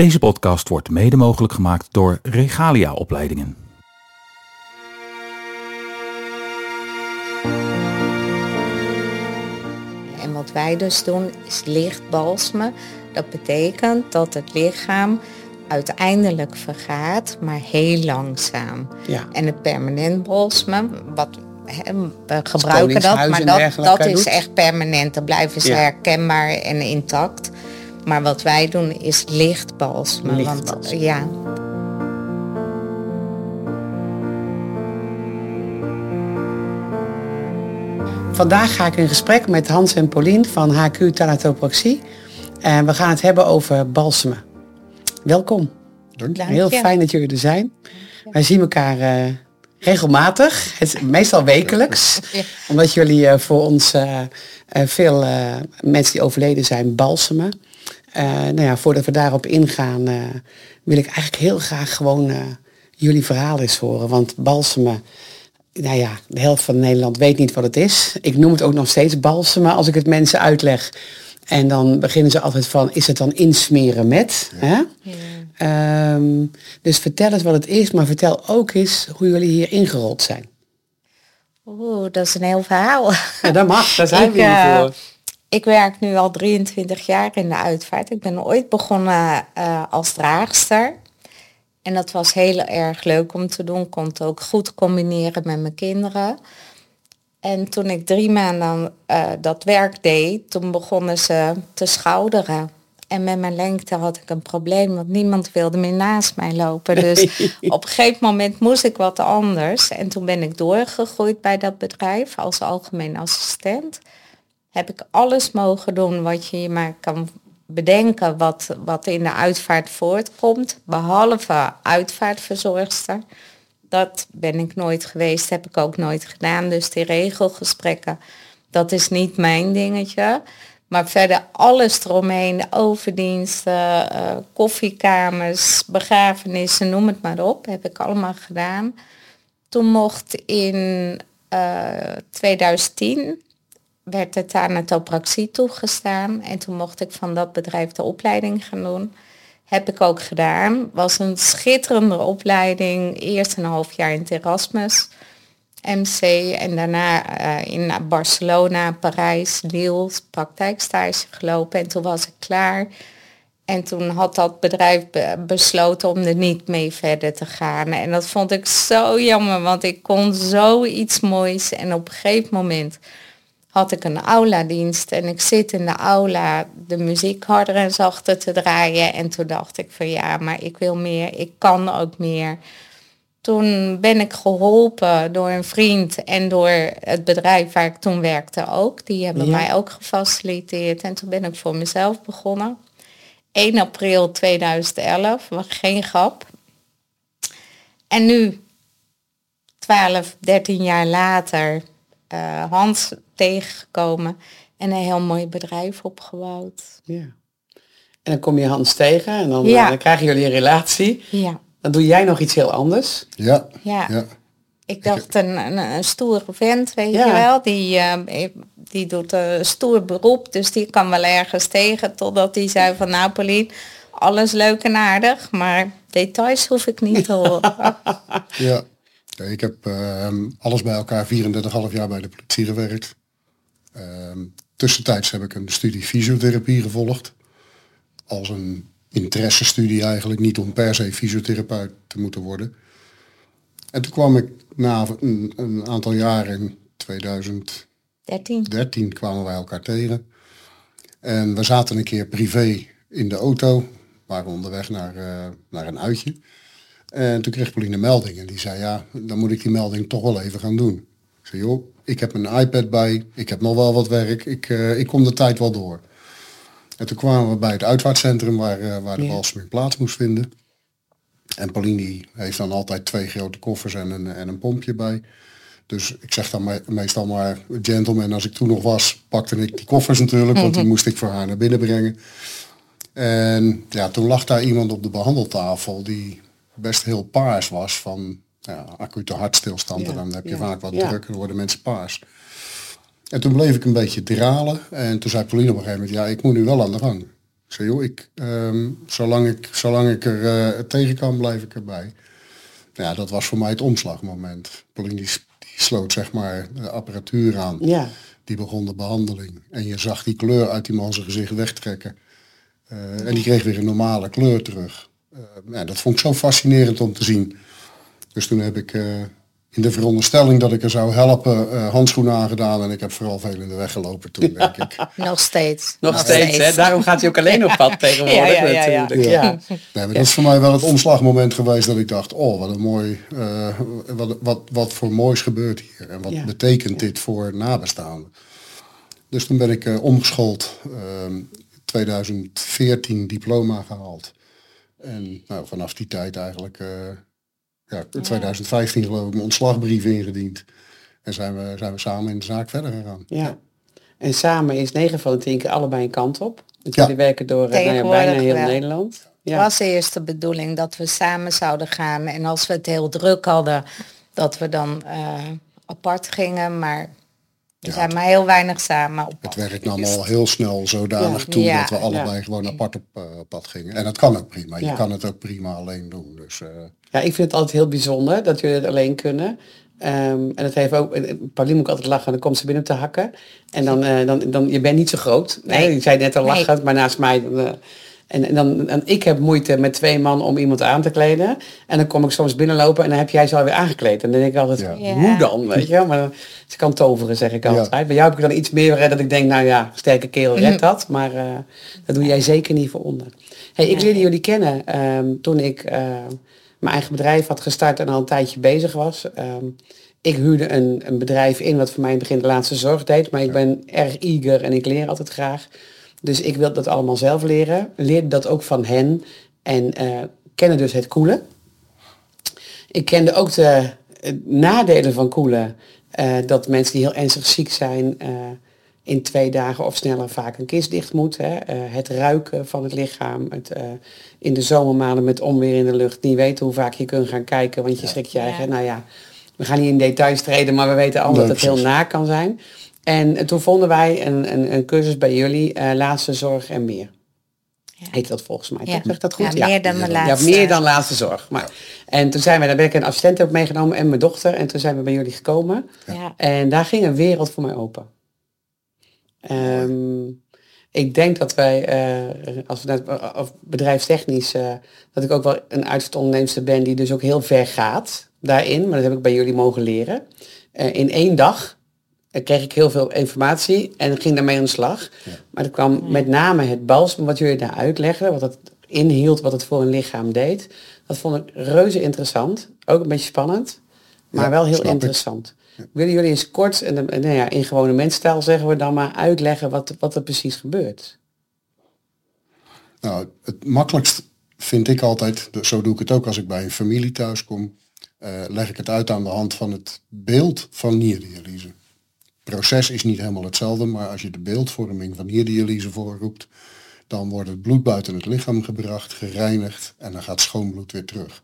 Deze podcast wordt mede mogelijk gemaakt door Regalia Opleidingen. En wat wij dus doen is licht balsemen. Dat betekent dat het lichaam uiteindelijk vergaat, maar heel langzaam. Ja. En het permanent balsemen, wat we gebruiken dat, maar dat, is doet. echt permanent. Dan blijven ze Ja. herkenbaar en intact. Maar wat wij doen is licht balsemen. Licht want, balsemen. ja, Vandaag ga ik in gesprek met Hans en Paulien van HQ Thanatopraxie. En we gaan het hebben over balsemen. Welkom. dank Heel fijn dat jullie er zijn. Wij zien elkaar eh, regelmatig, het, meestal wekelijks. Ja. Omdat jullie eh, voor ons eh, eh, veel eh, mensen die overleden zijn balsemen. Eh, nou ja, voordat we daarop ingaan eh, wil ik eigenlijk heel graag gewoon eh, jullie verhaal eens horen. Want balsemen, nou ja, de helft van Nederland weet niet wat het is. Ik noem het ook nog steeds balsemen als ik het mensen uitleg. En dan beginnen ze altijd van, is het dan insmeren met? Hè? Ehm, dus vertel eens wat het is, maar vertel ook eens hoe jullie hier ingerold zijn. Oeh, dat is een heel verhaal. Ja, dat mag, daar zijn Ik, we hier voor. Ik werk nu al 23 jaar in de uitvaart. Ik ben ooit begonnen eh, als draagster. En dat was heel erg leuk om te doen. Kon het ook goed combineren met mijn kinderen. En toen ik drie maanden eh, dat werk deed, toen begonnen ze te schouderen. En met mijn lengte had ik een probleem, want niemand wilde meer naast mij lopen. Dus op een gegeven moment moest ik wat anders. En toen ben ik doorgegroeid bij dat bedrijf als algemeen assistent heb ik alles mogen doen wat je maar kan bedenken wat, wat in de uitvaart voortkomt, behalve uitvaartverzorgster. Dat ben ik nooit geweest, heb ik ook nooit gedaan. Dus die regelgesprekken, dat is niet mijn dingetje. Maar verder alles eromheen, de overdiensten, eh, koffiekamers, begrafenissen, noem het maar op, heb ik allemaal gedaan. Toen mocht in eh, 2010 werd de thanatopraxie toegestaan. En toen mocht ik van dat bedrijf de opleiding gaan doen. Heb ik ook gedaan. Was een schitterende opleiding. Eerst een half jaar in het Erasmus MC. En daarna eh, in Barcelona, Parijs, Lille praktijkstage gelopen. En toen was ik klaar. En toen had dat bedrijf be- besloten om er niet mee verder te gaan. En dat vond ik zo jammer, want ik kon zoiets moois. En op een gegeven moment had ik een aula-dienst en ik zit in de aula de muziek harder en zachter te draaien. En toen dacht ik van ja, maar ik wil meer, ik kan ook meer. Toen ben ik geholpen door een vriend en door het bedrijf waar ik toen werkte ook. Die hebben Ja. mij ook gefaciliteerd en toen ben ik voor mezelf begonnen. 1 april 2011, was geen grap. En nu, 12, 13 jaar later, eh, Hans tegengekomen en een heel mooi bedrijf opgebouwd. Ja. En dan kom je Hans tegen en dan, Ja. eh, dan krijgen jullie een relatie. Ja, Dan doe jij nog iets heel anders. Ja, ja. ja. Ik dacht een, een, een stoere vent, weet Ja. je wel. Die, eh, die doet een stoer beroep, dus die kan wel ergens tegen. Totdat hij zei van nou Pauline, alles leuk en aardig, maar details hoef ik niet te horen. ja. Ja, ik heb ehm, alles bij elkaar 34,5 jaar bij de politie gewerkt. Ehm, tussentijds heb ik een studie fysiotherapie gevolgd. Als een interessestudie eigenlijk, niet om per se fysiotherapeut te moeten worden. En toen kwam ik na een, een aantal jaren, in 2013 13. kwamen wij elkaar tegen. En we zaten een keer privé in de auto, waren onderweg naar, eh, naar een uitje. En toen kreeg Pauline een melding en die zei, ja, dan moet ik die melding toch wel even gaan doen. Ik zei, joh, ik heb een iPad bij, ik heb nog wel wat werk, ik, eh, ik kom de tijd wel door. En toen kwamen we bij het uitvaartcentrum waar, eh, waar de Ja. plaats moest vinden. En Pauline die heeft dan altijd twee grote koffers en een, en een pompje bij. Dus ik zeg dan me- meestal maar, gentleman, als ik toen nog was, pakte ik die koffers natuurlijk, want die moest ik voor haar naar binnen brengen. En ja, toen lag daar iemand op de behandeltafel die best heel paars was van ja, acute hartstilstand. En dan heb je vaak wat druk en dan worden mensen paars. En toen bleef ik een beetje dralen. En toen zei Pauline op een gegeven moment, ja, ik moet nu wel aan de gang. Ik zei, joh, ik, ehm, zolang, ik, zolang ik er eh, tegen kan, blijf ik erbij. Nou ja, dat was voor mij het omslagmoment. Pauline die, die sloot zeg maar de apparatuur aan. Ja. Die begon de behandeling. En je zag die kleur uit die man zijn gezicht wegtrekken. Eh, en die kreeg weer een normale kleur terug. Eh, ja, dat vond ik zo fascinerend om te zien. Dus toen heb ik eh, in de veronderstelling dat ik er zou helpen, eh, handschoenen aangedaan. En ik heb vooral veel in de weg gelopen toen, denk ik. Nog steeds. Nog steeds, hè? Daarom gaat hij ook alleen op pad tegenwoordig Ja, ja, ja, ja. natuurlijk. Ja. Ja. Nee, maar dat is voor mij wel het omslagmoment geweest dat ik dacht, oh wat een mooi, eh, wat, wat, wat voor moois gebeurt hier. En wat Ja. betekent dit voor nabestaanden. Dus toen ben ik eh, omgeschoold, ehm 2014 diploma gehaald. En nou, vanaf die tijd eigenlijk, eh, ja, in 2015 geloof ik, mijn ontslagbrief ingediend. En zijn we, zijn we samen in de zaak verder gegaan. Ja. En samen is 9 van de 10 keer allebei een kant op. Dus Ja. jullie werken door eh, nou ja, bijna heel wel. Nederland. Het Ja. was eerst de bedoeling dat we samen zouden gaan. En als we het heel druk hadden, dat we dan eh, apart gingen. Maar we Ja, zijn maar heel weinig samen op Het pad werk nam al heel snel zodanig Ja. toe Ja. dat we allebei gewoon apart op eh, pad gingen. En dat kan ook prima. Je kan het ook prima alleen doen. Dus eh, Ja, ik vind het altijd heel bijzonder dat jullie het alleen kunnen. Ehm, en dat heeft ook, Pauline moet ik altijd lachen, dan komt ze binnen te hakken. En dan, eh, dan, dan je bent niet zo groot. Nee. Je zei net al Nee. lachend, maar naast mij. dan, en, en, dan, en ik heb moeite met twee man om iemand aan te kleden. En dan kom ik soms binnenlopen en dan heb jij ze alweer aangekleed. En dan denk ik altijd, Ja. Ja. hoe dan? Weet je wel? Maar ze kan toveren, zeg ik Ja. altijd. Bij jou heb ik dan iets meer dat ik denk, nou ja, sterke kerel redt dat. Maar eh, dat doe jij zeker niet voor onder. Hey, ik leerde jullie kennen ehm, toen ik eh, mijn eigen bedrijf had gestart en al een tijdje bezig was. Ehm, ik huurde een, een bedrijf in wat voor mij in het begin de laatste zorg deed. Maar ik ben erg eager en ik leer altijd graag. Dus ik wil dat allemaal zelf leren. Leerde dat ook van hen. En eh kennen dus het koelen. Ik kende ook de nadelen van koelen. Eh, dat mensen die heel ernstig ziek zijn... eh, in twee dagen of sneller vaak een kist dicht moet. Hè. Eh, het ruiken van het lichaam. Het, eh, in de zomermaanden met onweer in de lucht. Niet weten hoe vaak je kunt gaan kijken. Want je schrikt je eigen... Ja. Nou ja, we gaan niet in details treden. Maar we weten allemaal Nee, dat het heel na kan zijn. En toen vonden wij een, een, een cursus bij jullie. eh, laatste zorg en meer. Heet dat volgens mij. Ja. Zeg dat goed? Ja, meer dan mijn Ja, laatste. meer dan laatste zorg. Maar, En toen zijn wij, daar ben ik een assistent ook meegenomen en mijn dochter. En toen zijn we bij jullie gekomen. Ja. En daar ging een wereld voor mij open. Ehm, ik denk dat wij, eh, als we net, of bedrijfstechnisch, eh, dat ik ook wel een uiterste onderneemster ben die dus ook heel ver gaat daarin. Maar dat heb ik bij jullie mogen leren. In één dag eh, kreeg ik heel veel informatie en ging daarmee aan de slag. Maar er kwam met name het balsem, wat jullie daar uitlegden, wat het inhield, wat het voor een lichaam deed. Dat vond ik reuze interessant. Ook een beetje spannend, maar Ja, wel heel interessant. Willen jullie eens kort, en, dan- nou ja, in gewone mensstaal zeggen we dan maar, uitleggen wat, wat er precies gebeurt? Nou, het makkelijkst vind ik altijd, dus zo doe ik het ook als ik bij een familie thuis kom, eh, leg ik het uit aan de hand van het beeld van nierdialyse. Het proces is niet helemaal hetzelfde, maar als je de beeldvorming van nierdialyse voorroept, dan wordt het bloed buiten het lichaam gebracht, gereinigd en dan gaat schoon bloed weer terug.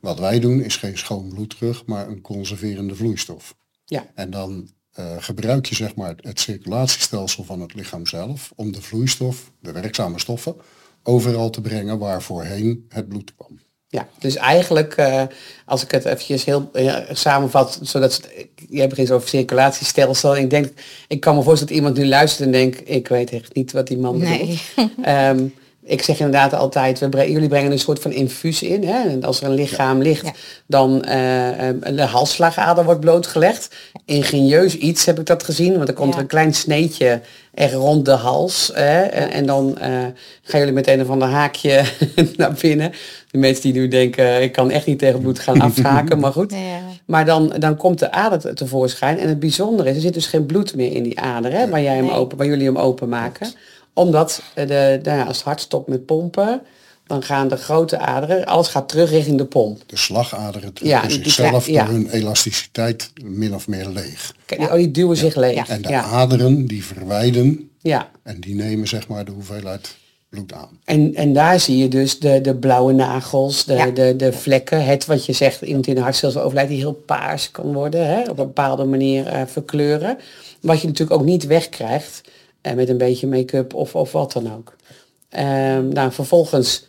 Wat wij doen is geen schoon bloed terug, maar een conserverende vloeistof. Ja, En dan eh, gebruik je zeg maar het circulatiestelsel van het lichaam zelf om de vloeistof, de werkzame stoffen, overal te brengen waar voorheen het bloed kwam. Ja. dus eigenlijk, eh, als ik het eventjes heel samenvat, zodat hebt geen over circulatiestelsel. Ik denk, ik kan me voorstellen dat iemand nu luistert en denkt, ik weet echt niet wat die man bedoelt. Ehm, ik zeg inderdaad altijd, we bre- jullie brengen een soort van infuus in. Hè? En als er een lichaam ligt, Ja. dan eh, de halsslagader wordt blootgelegd. Ingenieus iets heb ik dat gezien, want er komt Ja. een klein sneetje er rond de hals. Hè? En, en dan eh, gaan jullie met een of ander haakje naar binnen. De mensen die nu denken, ik kan echt niet tegen bloed gaan afhaken, maar goed. Ja. Maar dan, dan komt de ader te- tevoorschijn. En het bijzondere is, er zit dus geen bloed meer in die ader, hè, waar, jij hem Nee. open, waar jullie hem openmaken. Omdat eh, de, nou ja, als het hart stopt met pompen, dan gaan de grote aderen, alles gaat terug richting de pomp. De slagaderen Ja, die- die zichzelf ja. door hun elasticiteit min of meer leeg. Oh, die duwen zich leeg. En de Ja, aderen die verwijden ja. en die nemen zeg maar de hoeveelheid bloed aan. En, en daar zie je dus de, de blauwe nagels, de, Ja. de, de vlekken, het wat je zegt, iemand in een hartstelsel overlijdt die heel paars kan worden, hè, op een bepaalde manier eh, verkleuren. Wat je natuurlijk ook niet wegkrijgt eh, met een beetje make-up of, of wat dan ook. Ehm, nou, vervolgens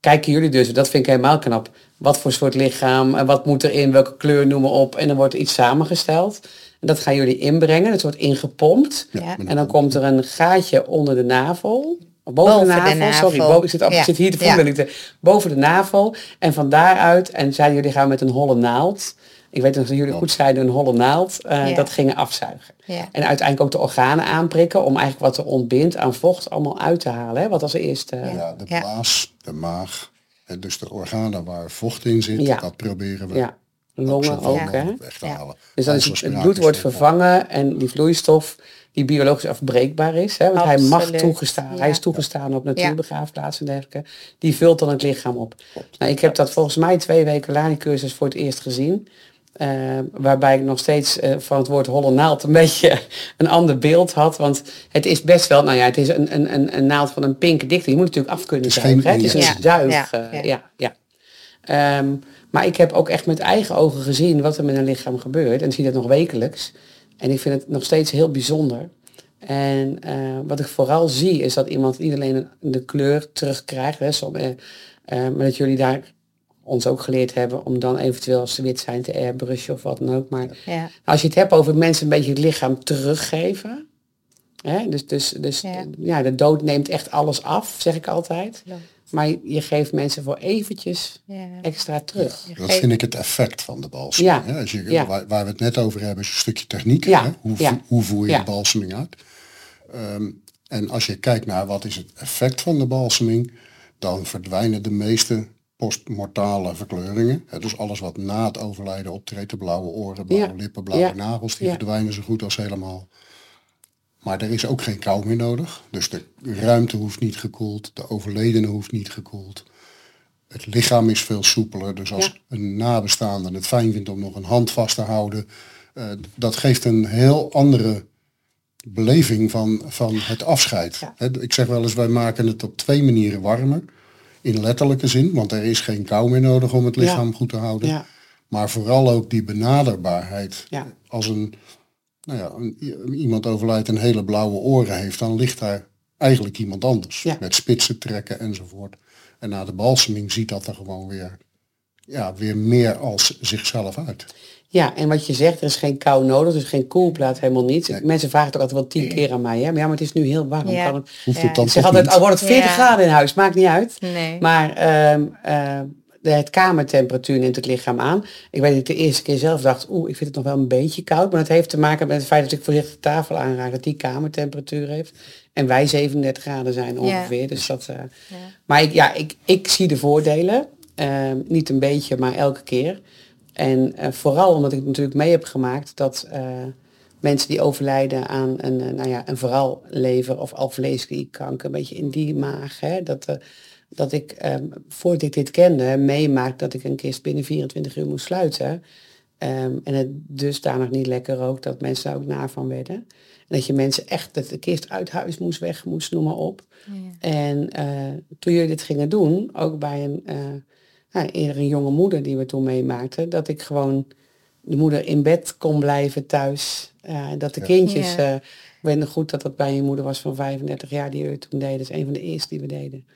kijken jullie dus, dat vind ik helemaal knap, wat voor soort lichaam, en wat moet erin, welke kleur, noem maar op. En dan wordt iets samengesteld. En dat gaan jullie inbrengen, het wordt ingepompt. Ja. En dan komt er een gaatje onder de navel. Boven, Boven de, de navel, sorry, boven, ik zit, af, Ja. ik zit hier te voelen. Boven de navel. En van daaruit, en zeiden jullie gaan met een holle naald. Ik weet nog dat jullie goed zeiden, een holle naald. eh, Ja. Dat gingen afzuigen. Ja. En uiteindelijk ook de organen aanprikken om eigenlijk wat er ontbindt aan vocht allemaal uit te halen. Hè? Wat als eerste. Ja. Ja, de Ja. blaas, de maag, en dus de organen waar vocht in zit, Ja. dat proberen we Ja, longen ook. Hè? weg te Ja. halen. Dus dan is het, bloed wordt van- vervangen en die vloeistof die biologisch afbreekbaar is. Hè, want hij mag toegestaan. Hij is toegestaan op natuurbegraafplaatsen en dergelijke. Die vult dan het lichaam op. Nou, ik heb dat volgens mij twee weken na die cursus voor het eerst gezien. Eh, waarbij ik nog steeds eh, van het woord holle naald een beetje een ander beeld had. Want het is best wel, nou ja, het is een, een, een, een naald van een pink dikte. Je moet natuurlijk af kunnen Het is zuigen. geen hè. Het is een. Ja, eh, ja. ja, ja. Ehm, maar ik heb ook echt met eigen ogen gezien wat er met een lichaam gebeurt. En zie dat nog wekelijks. En ik vind het nog steeds heel bijzonder. En eh, wat ik vooral zie is dat iemand niet alleen een- de kleur terugkrijgt. Hè, som- maar dat jullie daar ons ook geleerd hebben om dan eventueel als ze wit zijn te airbrushen of wat dan ook. Maar Ja. als je het hebt over mensen een beetje het lichaam teruggeven. Hè, dus dus, dus Ja. ja. de dood neemt echt alles af, zeg ik altijd. Maar je- geeft mensen voor eventjes Ja. extra terug. Je Dat geeft- vind ik het effect van de balsem. Ja. hè. Als je, Ja. waar, waar we het net over hebben is een stukje techniek. Ja. Hè? Hoe, hoe voer je Ja. de balseming uit? Ehm, en als je kijkt naar wat is het effect van de balseming, dan verdwijnen de meeste postmortale verkleuringen. Hè, dus alles wat na het overlijden optreedt, de blauwe oren, blauwe Ja. lippen, blauwe Ja. nagels, die Ja. verdwijnen zo goed als helemaal. Maar er is ook geen kou meer nodig. Dus de ruimte hoeft niet gekoeld, de overledene hoeft niet gekoeld. Het lichaam is veel soepeler. Dus als een nabestaande het fijn vindt om nog een hand vast te houden, eh, dat geeft een heel andere beleving van, van het afscheid. Ik zeg wel eens, wij maken het op twee manieren warmer. In letterlijke zin, want er is geen kou meer nodig om het Ja. lichaam goed te houden. Ja. Maar vooral ook die benaderbaarheid. Ja. Als een, nou ja, een, iemand overlijdt en hele blauwe oren heeft, dan ligt daar eigenlijk iemand anders. Ja. Met spitsen trekken enzovoort. En na de balseming ziet dat er gewoon weer, ja, weer meer als zichzelf uit. Ja, en wat je zegt, er is geen kou nodig, dus geen koelplaat, helemaal niet. Nee. Mensen vragen het ook altijd wel tien keer aan mij. Hè? Maar ja, maar het is nu heel warm. Ja. Kan het... Hoeft Ja. het dan zeg toch altijd, al wordt het 40 Ja. graden in huis, maakt niet uit. Nee. Maar ehm, eh, de, het kamertemperatuur neemt het lichaam aan. Ik weet dat ik de eerste keer zelf dacht, oeh, ik vind het nog wel een beetje koud. Maar dat heeft te maken met het feit dat ik voorzichtig de tafel aanraak, dat die kamertemperatuur heeft. En wij 37 graden zijn ongeveer. Dus dat, eh, Ja. Maar ik, ja, ik, ik zie de voordelen. Ehm, niet een beetje, maar elke keer. En eh, vooral omdat ik natuurlijk mee heb gemaakt dat eh, mensen die overlijden aan een, eh, nou ja, een vooral lever of alvleesklierkanker, een beetje in die maag, hè, dat, dat ik, ehm, voordat ik dit kende, meemaak dat ik een kist binnen 24 uur moest sluiten. Ehm, en het dus daar nog niet lekker rook, dat mensen daar ook naar van werden. En dat je mensen echt, dat de kist uit huis moest, weg moest, noem maar op. En eh, toen jullie dit gingen doen, ook bij een, nou, eerder een jonge moeder die we toen meemaakten, dat ik gewoon de moeder in bed kon blijven thuis. Eh, dat de kindjes, Ja. eh, ik weet nog goed dat dat bij een moeder was van 35 jaar die we toen deden. Dat is een van de eerste die we deden.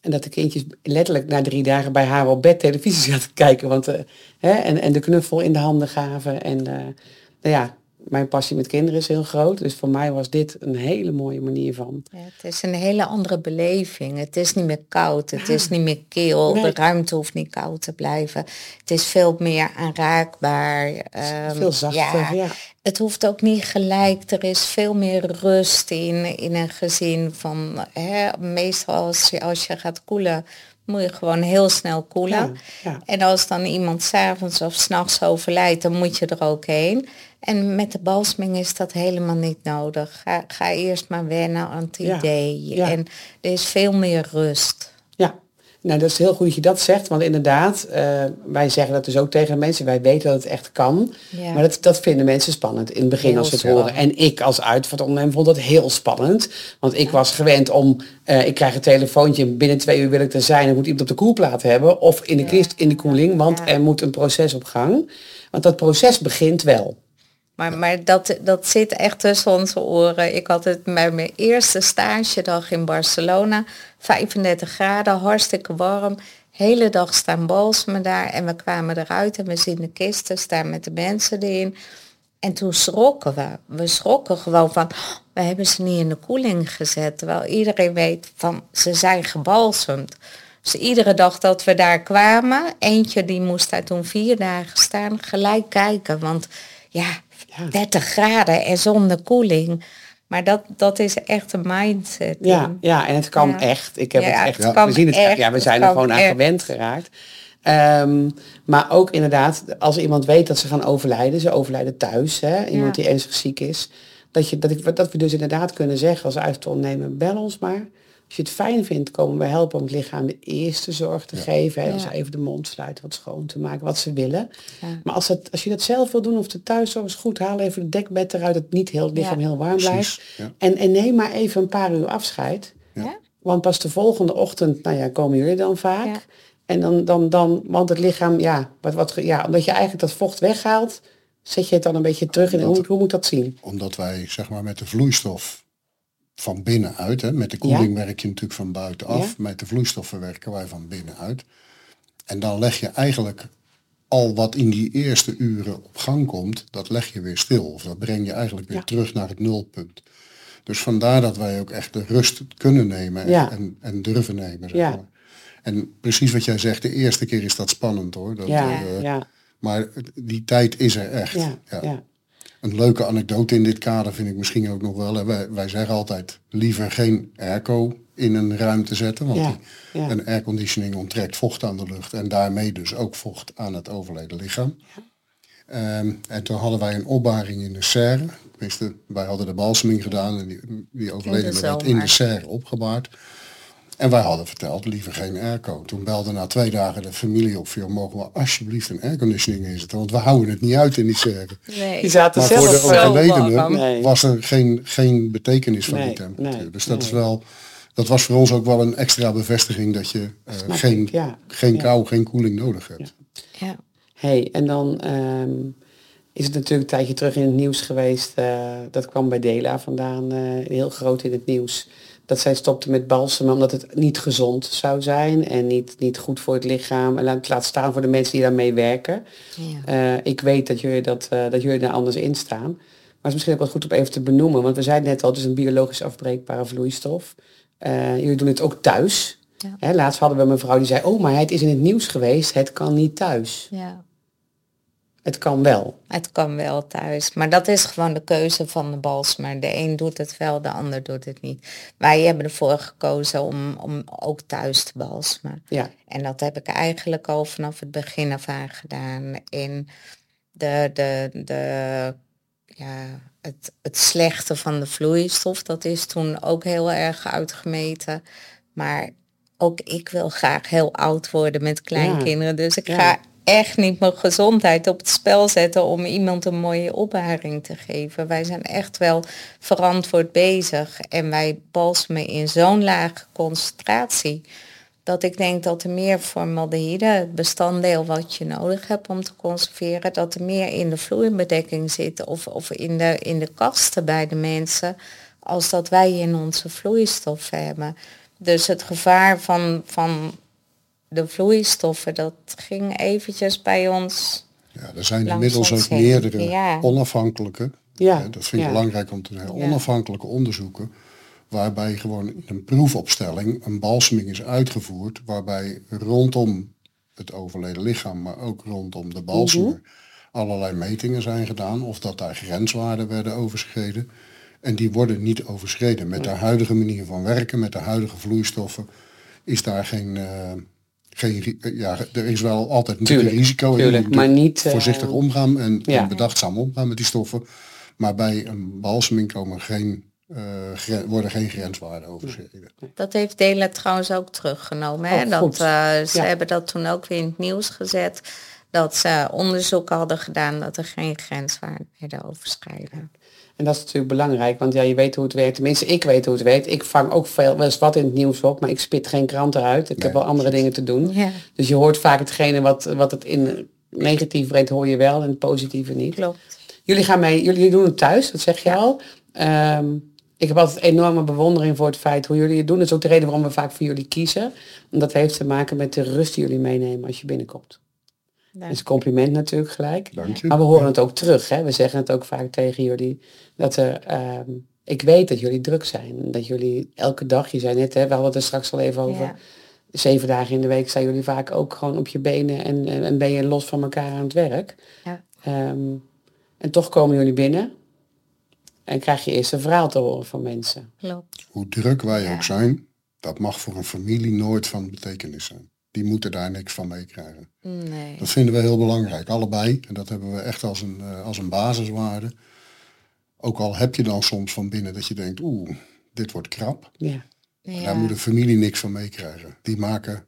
En dat de kindjes letterlijk na drie dagen bij haar op bed televisie zaten kijken. Want, eh, hè, en, en de knuffel in de handen gaven. En nou ja, mijn passie met kinderen is heel groot. Dus voor mij was dit een hele mooie manier van. Ja, het is een hele andere beleving. Het is niet meer koud, het is niet meer Nee. de ruimte hoeft niet koud te blijven. Het is veel meer aanraakbaar. ehm, Veel zachter, ja. Het hoeft ook niet gelijk, er is veel meer rust in, in een gezin. Van, hè, meestal als je, als je gaat koelen, moet je gewoon heel snel koelen. En als dan iemand s'avonds of s'nachts overlijdt, dan moet je er ook heen. En met de balseming is dat helemaal niet nodig. Ga, ga eerst maar wennen aan het Ja, idee. ja. En er is veel meer rust. Ja, nou dat is heel goed dat je dat zegt. Want inderdaad, eh, wij zeggen dat dus ook tegen mensen. Wij weten dat het echt kan. Ja. Maar dat, dat vinden mensen spannend in het begin Heel als ze het horen. En ik als uitvaartondernemer vond dat heel spannend. Want ik was gewend om, eh, ik krijg een telefoontje. Binnen twee uur wil ik er zijn. Er moet iemand op de koelplaat hebben. Of in de kist in de koeling. Want er moet een proces op gang. Want dat proces begint wel. Maar, maar dat, dat zit echt tussen onze oren. Ik had het bij mijn eerste stagedag in Barcelona. 35 graden, hartstikke warm. Hele dag staan balsemen daar. En we kwamen eruit en we zien de kisten staan met de mensen erin. En toen schrokken we. We schrokken gewoon van, "Oh, we hebben ze niet in de koeling gezet. Terwijl iedereen weet van, ze zijn gebalsemd. Dus iedere dag dat we daar kwamen, eentje die moest daar toen vier dagen staan, gelijk kijken. Want ja, Ja. 30 graden en zonder koeling. Maar dat, dat is echt een mindset. Ja, in. ja, en het kan Ja. echt. Ik heb Ja, het echt. het kan we zien het echt. Ja, we zijn er gewoon aan gewend geraakt. Ehm, maar ook inderdaad, als iemand weet dat ze gaan overlijden, ze overlijden thuis, hè, iemand die ernstig ziek is, dat, je, dat, ik, dat we dus inderdaad kunnen zeggen als uitondernemer, bel ons maar. Als je het fijn vindt, komen we helpen om het lichaam de eerste zorg te geven. Hè, Ja. Dus even de mond sluiten, wat schoon te maken, wat ze willen. Ja. Maar als, het, als je dat zelf wil doen of de thuiszorg is goed, haal even het dekbed eruit, dat niet heel het lichaam Ja. heel warm blijft. En, en neem maar even een paar uur afscheid. Ja. Want pas de volgende ochtend, nou ja, komen jullie dan vaak. Ja. En dan, dan, dan, want het lichaam, ja, wat, wat, ja, omdat je eigenlijk dat vocht weghaalt, zet je het dan een beetje terug. En hoe, hoe moet dat zien? Omdat wij zeg maar met de vloeistof van binnenuit, hè, met de koeling werk je natuurlijk van buitenaf, Ja. met de vloeistoffen werken wij van binnenuit. En dan leg je eigenlijk al wat in die eerste uren op gang komt, dat leg je weer stil. Of dat breng je eigenlijk weer Ja. terug naar het nulpunt. Dus vandaar dat wij ook echt de rust kunnen nemen en, Ja. en, en durven nemen. Zeg Ja. maar. En precies wat jij zegt, de eerste keer is dat spannend hoor. Dat, Ja, eh, ja, Maar die tijd is er echt. ja, ja. Een leuke anekdote in dit kader vind ik misschien ook nog wel. hè. Wij, wij zeggen altijd liever geen airco in een ruimte zetten. Want Ja, een airconditioning onttrekt vocht aan de lucht. En daarmee dus ook vocht aan het overleden lichaam. Ehm, en toen hadden wij een opbaring in de serre. Tenminste, wij hadden de balseming gedaan. En die, die overledene werd in de serre opgebaard. En wij hadden verteld, liever geen airco. Toen belde na twee dagen de familie op. Joh, mogen we alsjeblieft een airconditioning inzetten? Want we houden het niet uit in die serre. Nee. Die zaten Maar voor zelf de wel. zo overledene warm. Nee. was er geen, geen betekenis van Nee, die temperatuur. nee, dus dat is wel, dat was voor ons ook wel een extra bevestiging dat je eh, geen, ja. geen Ja. kou, geen koeling nodig hebt. Ja. hey, en dan ehm, is het natuurlijk een tijdje terug in het nieuws geweest. eh, dat kwam bij Dela vandaan, eh, heel groot in het nieuws. Dat zij stopte met balsemen omdat het niet gezond zou zijn en niet, niet goed voor het lichaam. En laat, laat staan voor de mensen die daarmee werken. Ja. Eh, ik weet dat jullie, dat, eh, dat jullie daar anders in staan. Maar het is misschien ook wel goed om even te benoemen. Want we zeiden net al, het is een biologisch afbreekbare vloeistof. Eh, jullie doen het ook thuis. Ja. Hè, laatst hadden we een mevrouw die zei, oh maar het is in het nieuws geweest, het kan niet thuis. ja. Het kan wel. Het kan wel thuis, maar dat is gewoon de keuze van de balsmer. De een doet het wel, de ander doet het niet. Wij hebben ervoor gekozen om, om ook thuis te balsmen. Ja, En dat heb ik eigenlijk al vanaf het begin af aan gedaan. In de, de, de, ja, het, het slechte van de vloeistof, dat is toen ook heel erg uitgemeten. Maar ook ik wil graag heel oud worden met kleinkinderen. Dus ik Ja. Echt niet mijn gezondheid op het spel zetten om iemand een mooie opbaring te geven. Wij zijn echt wel verantwoord bezig. En wij balsemen in zo'n lage concentratie dat ik denk dat er meer formaldehyde, het bestanddeel wat je nodig hebt om te conserveren, dat er meer in de vloeibedekking zit of, of in, de, in de kasten bij de mensen, als dat wij in onze vloeistoffen hebben. Dus het gevaar van, van de vloeistoffen, dat ging eventjes bij ons. Ja, er zijn inmiddels ook heen. meerdere Ja. onafhankelijke, Ja, hè, dat vind ik ja. belangrijk om te zeggen, Ja. onafhankelijke onderzoeken, waarbij gewoon in een proefopstelling een balseming is uitgevoerd, waarbij rondom het overleden lichaam, maar ook rondom de balsemer, Mhm. allerlei metingen zijn gedaan, of dat daar grenswaarden werden overschreden. En die worden niet overschreden. Met de huidige manier van werken, met de huidige vloeistoffen, is daar geen... eh, geen eh, ja, er is wel altijd natuurlijk Tuurlijk, een risico. tuurlijk, moet maar niet, eh, voorzichtig omgaan en, ja. en bedachtzaam omgaan met die stoffen. Maar bij een balseming komen geen, eh, gren- worden geen grenswaarden overschreden. Dat heeft Dela trouwens ook teruggenomen. Hè? Oh, dat, eh, ze Ja. hebben dat toen ook weer in het nieuws gezet. Dat ze onderzoek hadden gedaan dat er geen grenswaarden werden overschreden. En dat is natuurlijk belangrijk, want ja, je weet hoe het werkt. Tenminste, ik weet hoe het werkt. Ik vang ook veel, wel eens wat in het nieuws op, maar ik spit geen kranten uit. Ik heb wel andere dingen te doen. Ja. Dus je hoort vaak hetgene wat, wat het in negatief brengt, hoor je wel en het positieve niet. Klopt. Jullie gaan mee, jullie doen het thuis, dat zeg je al. Ehm, ik heb altijd enorme bewondering voor het feit hoe jullie het doen. Dat is ook de reden waarom we vaak voor jullie kiezen. En dat heeft te maken met de rust die jullie meenemen als je binnenkomt. Dat is een compliment natuurlijk gelijk. Dank je. Maar we horen het ook terug. Hè? We zeggen het ook vaak tegen jullie. Dat er, ehm, ik weet dat jullie druk zijn. Dat jullie elke dag, je zei net, hè, we hadden het er straks al even over. Ja. Zeven dagen in de week zijn jullie vaak ook gewoon op je benen en, en en ben je los van elkaar aan het werk. Ja. Ehm, en toch komen jullie binnen en krijg je eerst een verhaal te horen van mensen. Klopt. Hoe druk wij Ja. ook zijn, dat mag voor een familie nooit van betekenis zijn. Die moeten daar niks van meekrijgen. Nee. Dat vinden we heel belangrijk, allebei. En dat hebben we echt als een, eh, als een basiswaarde. Ook al heb je dan soms van binnen dat je denkt, oeh, dit wordt krap. Ja. Ja. Daar moet een familie niks van meekrijgen. Die maken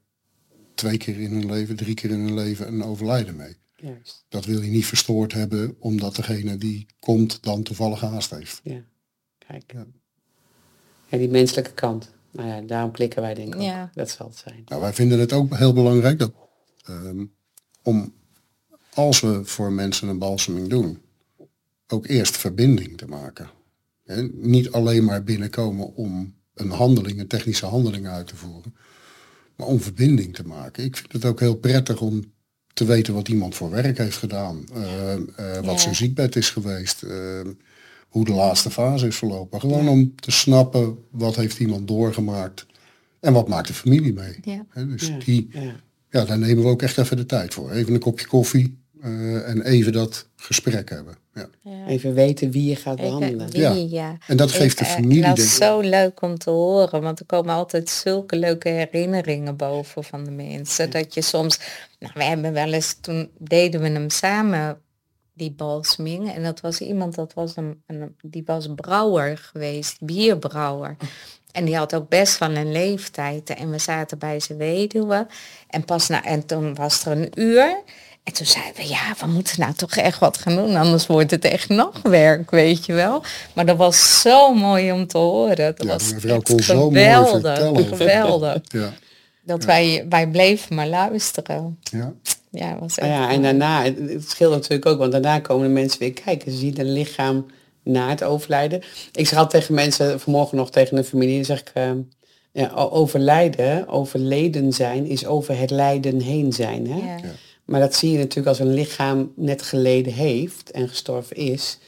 twee keer in hun leven, drie keer in hun leven een overlijden mee. Juist. Dat wil je niet verstoord hebben, omdat degene die komt dan toevallig haast heeft. Ja. Kijk. Ja. Ja, die menselijke kant. Nou ja, daarom klikken wij denk ik ook. Ja. Dat zal het zijn. Nou, wij vinden het ook heel belangrijk dat ehm, om als we voor mensen een balseming doen, ook eerst verbinding te maken. Hè, niet alleen maar binnenkomen om een handeling, een technische handeling uit te voeren, maar om verbinding te maken. Ik vind het ook heel prettig om te weten wat iemand voor werk heeft gedaan, ehm, eh, wat Ja. zijn ziekbed is geweest, ehm, hoe de laatste fase is verlopen. Gewoon om te snappen wat heeft iemand doorgemaakt en wat maakt de familie mee. Ja. Hè, dus Ja. die, Ja. ja, daar nemen we ook echt even de tijd voor. Even een kopje koffie eh, en even dat gesprek hebben. Ja. Ja. Even weten wie je gaat behandelen. wie, Ja. ja. En dat geeft de Ik, eh, familie, en dat is zo leuk om te horen, want er komen altijd zulke leuke herinneringen boven van de mensen. Dat je soms, nou we hebben wel eens, toen deden we hem samen, die balseming. En dat was iemand, dat was een, een die was brouwer geweest, bierbrouwer. En die had ook best wel een leeftijd. En we zaten bij zijn weduwe. En pas na, en toen was er een uur. En toen zeiden we, ja, we moeten nou toch echt wat gaan doen, anders wordt het echt nachtwerk, weet je wel. Maar dat was zo mooi om te horen. Dat Ja, was kon zo mooi geweldig, geweldig. Ja, Dat wij, wij bleven maar luisteren. ja. Ja, was Nou echt ja, en mooi. daarna, het, scheelt natuurlijk ook, want daarna komen de mensen weer kijken. Ze zien een lichaam na het overlijden. Ik zeg altijd tegen mensen, vanmorgen nog tegen een familie, zeg ik, eh, ja, overlijden, overleden zijn, is over het lijden heen zijn. Hè? Ja. Ja. Maar dat zie je natuurlijk als een lichaam net geleden heeft en gestorven is.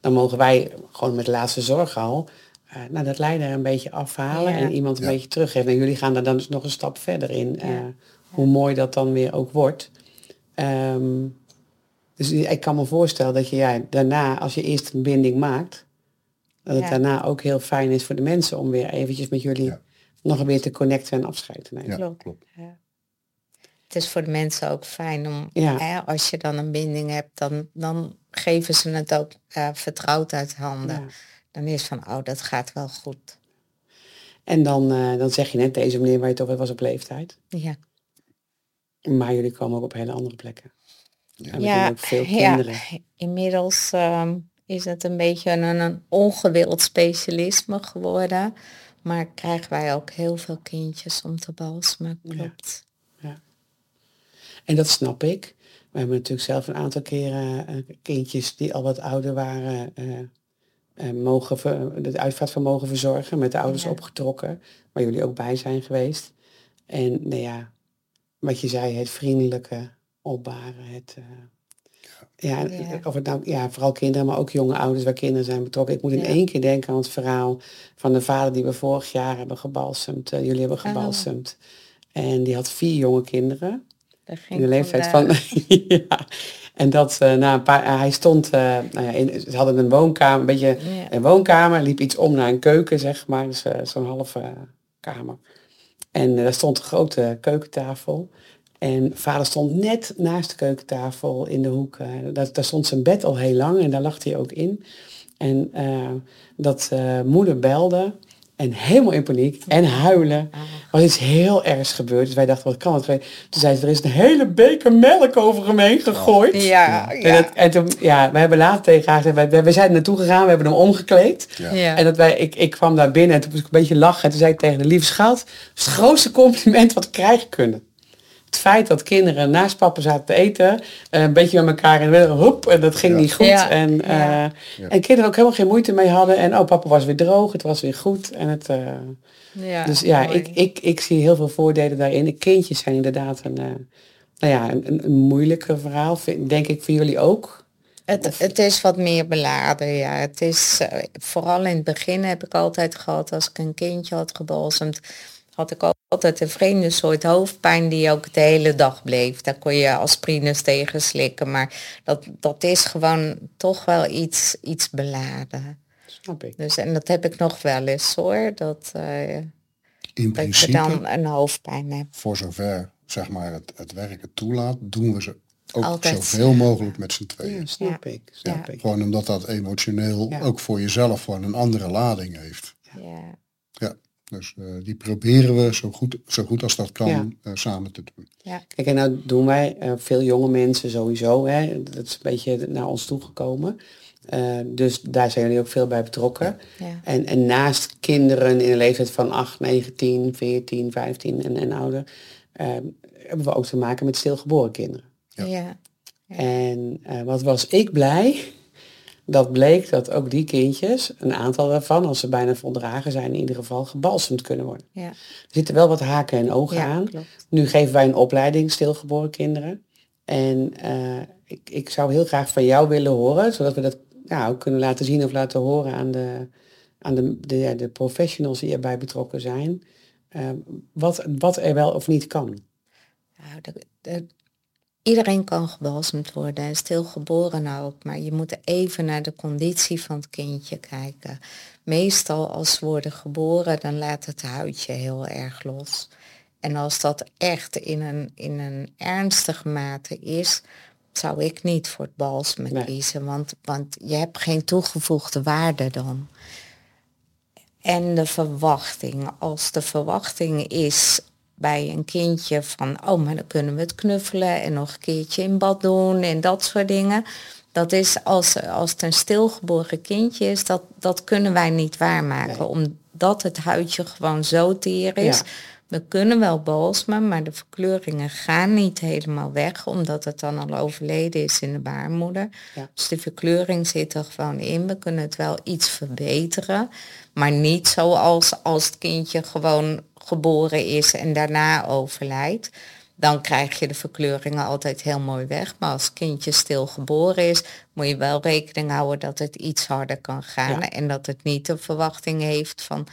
Dan mogen wij gewoon met de laatste zorg al eh, nou, dat lijden er een beetje afhalen Ja. en iemand een Ja. beetje teruggeven. En jullie gaan daar dan dus nog een stap verder in. eh, hoe mooi dat dan weer ook wordt. Ehm, dus ik kan me voorstellen dat je ja, daarna, als je eerst een binding maakt, dat het Ja. daarna ook heel fijn is voor de mensen om weer eventjes met jullie Ja. nog weer te connecten en afscheid te nemen. Ja, Klopt. Ja. Het is voor de mensen ook fijn om, Ja. hè, als je dan een binding hebt, dan, dan geven ze het ook eh, vertrouwd uit handen. Ja. Dan is van, oh, dat gaat wel goed. En dan, eh, dan zeg je net, deze meneer waar je over had, was op leeftijd. Ja, Maar jullie komen ook op hele andere plekken. Ja. En ja, ook veel ja kinderen. inmiddels ehm, is het een beetje een, een ongewild specialisme geworden. Maar krijgen wij ook heel veel kindjes om te balsemen, klopt. En dat snap ik. We hebben natuurlijk zelf een aantal keren eh, kindjes die al wat ouder waren, eh, eh, mogen ver, het uitvaartvermogen verzorgen, met de ouders Ja. opgetrokken, waar jullie ook bij zijn geweest. En nou ja, wat je zei, het vriendelijke opbaren, het, eh, ja, Ja. of het nou, ja, vooral kinderen, maar ook jonge ouders waar kinderen zijn betrokken. Ik moet in Ja. één keer denken aan het verhaal van de vader die we vorig jaar hebben gebalsemd. eh, jullie hebben Oh. gebalsemd. En die had vier jonge kinderen. In de leeftijd vandaag- van. ja. En dat eh, na een paar. hij stond. eh, nou ja, in, ze hadden een woonkamer, een beetje Ja. een woonkamer, liep iets om naar een keuken, zeg maar. Dus zo'n halve eh, kamer. En daar stond een grote keukentafel. En vader stond net naast de keukentafel in de hoek. eh, daar, daar stond zijn bed al heel lang en daar lag hij ook in. En eh, dat eh, moeder belde en helemaal in paniek en huilen. Was iets heel ergs gebeurd. Dus wij dachten, wat kan het? Toen zei ze, er is een hele beker melk over hem heen gegooid. Ja, En, ja. dat, en toen, ja, we hebben later tegen haar gezegd, wij, wij zijn er naartoe gegaan, we hebben hem omgekleed. Ja. Ja. En dat wij, ik, ik kwam daar binnen en toen moest ik een beetje lachen. En toen zei ik tegen de lieve schat, het is het grootste compliment wat we krijgen kunnen. Het feit dat kinderen naast papa zaten te eten, eh, een beetje met elkaar en weer hoep, en dat ging Ja. niet goed. Ja. En, eh, Ja. en kinderen ook helemaal geen moeite mee hadden. En oh, papa was weer droog, het was weer goed. En het, eh, Ja, dus ja, mooi. ik, ik, ik zie heel veel voordelen daarin. De kindjes zijn inderdaad een, nou ja, een, een, een moeilijke verhaal, vind- denk ik voor jullie ook. Het, het is wat meer beladen, ja. Het is, vooral in het begin heb ik altijd gehad, als ik een kindje had gebalsemd, had ik altijd een vreemde soort hoofdpijn die ook de hele dag bleef. Daar kon je aspirines tegen slikken, maar dat, dat is gewoon toch wel iets, iets beladen. Snap ik. Dus, en dat heb ik nog wel eens hoor, dat, eh, In dat je principe, dan een hoofdpijn hebt. voor zover zeg maar, het, het werk het toelaat, doen we ze ook Altijd zoveel mogelijk met z'n tweeën. Ja, snap ik. Snap Ja. ik. Gewoon omdat dat emotioneel Ja. ook voor jezelf gewoon een andere lading heeft. Ja. Ja, dus eh, die proberen we zo goed, zo goed als dat kan Ja. eh, samen te doen. Kijk, en nou doen wij, eh, veel jonge mensen sowieso, hè, dat is een beetje naar ons toegekomen. Eh, dus daar zijn jullie ook veel bij betrokken. Ja. En, en naast kinderen in een leeftijd van 8, 9, 10, 14, 15 en, en ouder, hebben we ook te maken met stilgeboren kinderen. Ja. Ja. En eh, wat was ik blij, dat bleek dat ook die kindjes, een aantal daarvan, als ze bijna voldragen zijn, in ieder geval gebalsemd kunnen worden. Ja. Er zitten wel wat haken en ogen Ja, aan. klopt. Nu geven wij een opleiding stilgeboren kinderen. En eh, ik, ik zou heel graag van jou willen horen, zodat we dat ook kunnen laten zien of laten horen aan de, aan de, de, de professionals die erbij betrokken zijn. eh, wat, wat er wel of niet kan. Nou, de- iedereen kan gebalsemd worden en stilgeboren ook, maar je moet even naar de conditie van het kindje kijken. Meestal als ze worden geboren, dan laat het huidje heel erg los. En als dat echt in een, in een ernstige mate is, zou ik niet voor het balsemen Nee. kiezen, want, want je hebt geen toegevoegde waarde dan. En de verwachting. Als de verwachting is bij een kindje van, oh, maar dan kunnen we het knuffelen en nog een keertje in bad doen en dat soort dingen. Dat is als, als het een stilgeboren kindje is, dat, dat kunnen wij niet waarmaken. Omdat het huidje gewoon zo teer is. Ja. We kunnen wel balsemen, maar de verkleuringen gaan niet helemaal weg, omdat het dan al overleden is in de baarmoeder. Ja. Dus de verkleuring zit er gewoon in. We kunnen het wel iets verbeteren, maar niet zoals als het kindje gewoon geboren is en daarna overlijdt. Dan krijg je de verkleuringen altijd heel mooi weg. Maar als het kindje stil geboren is, moet je wel rekening houden dat het iets harder kan gaan. Ja. En dat het niet de verwachting heeft van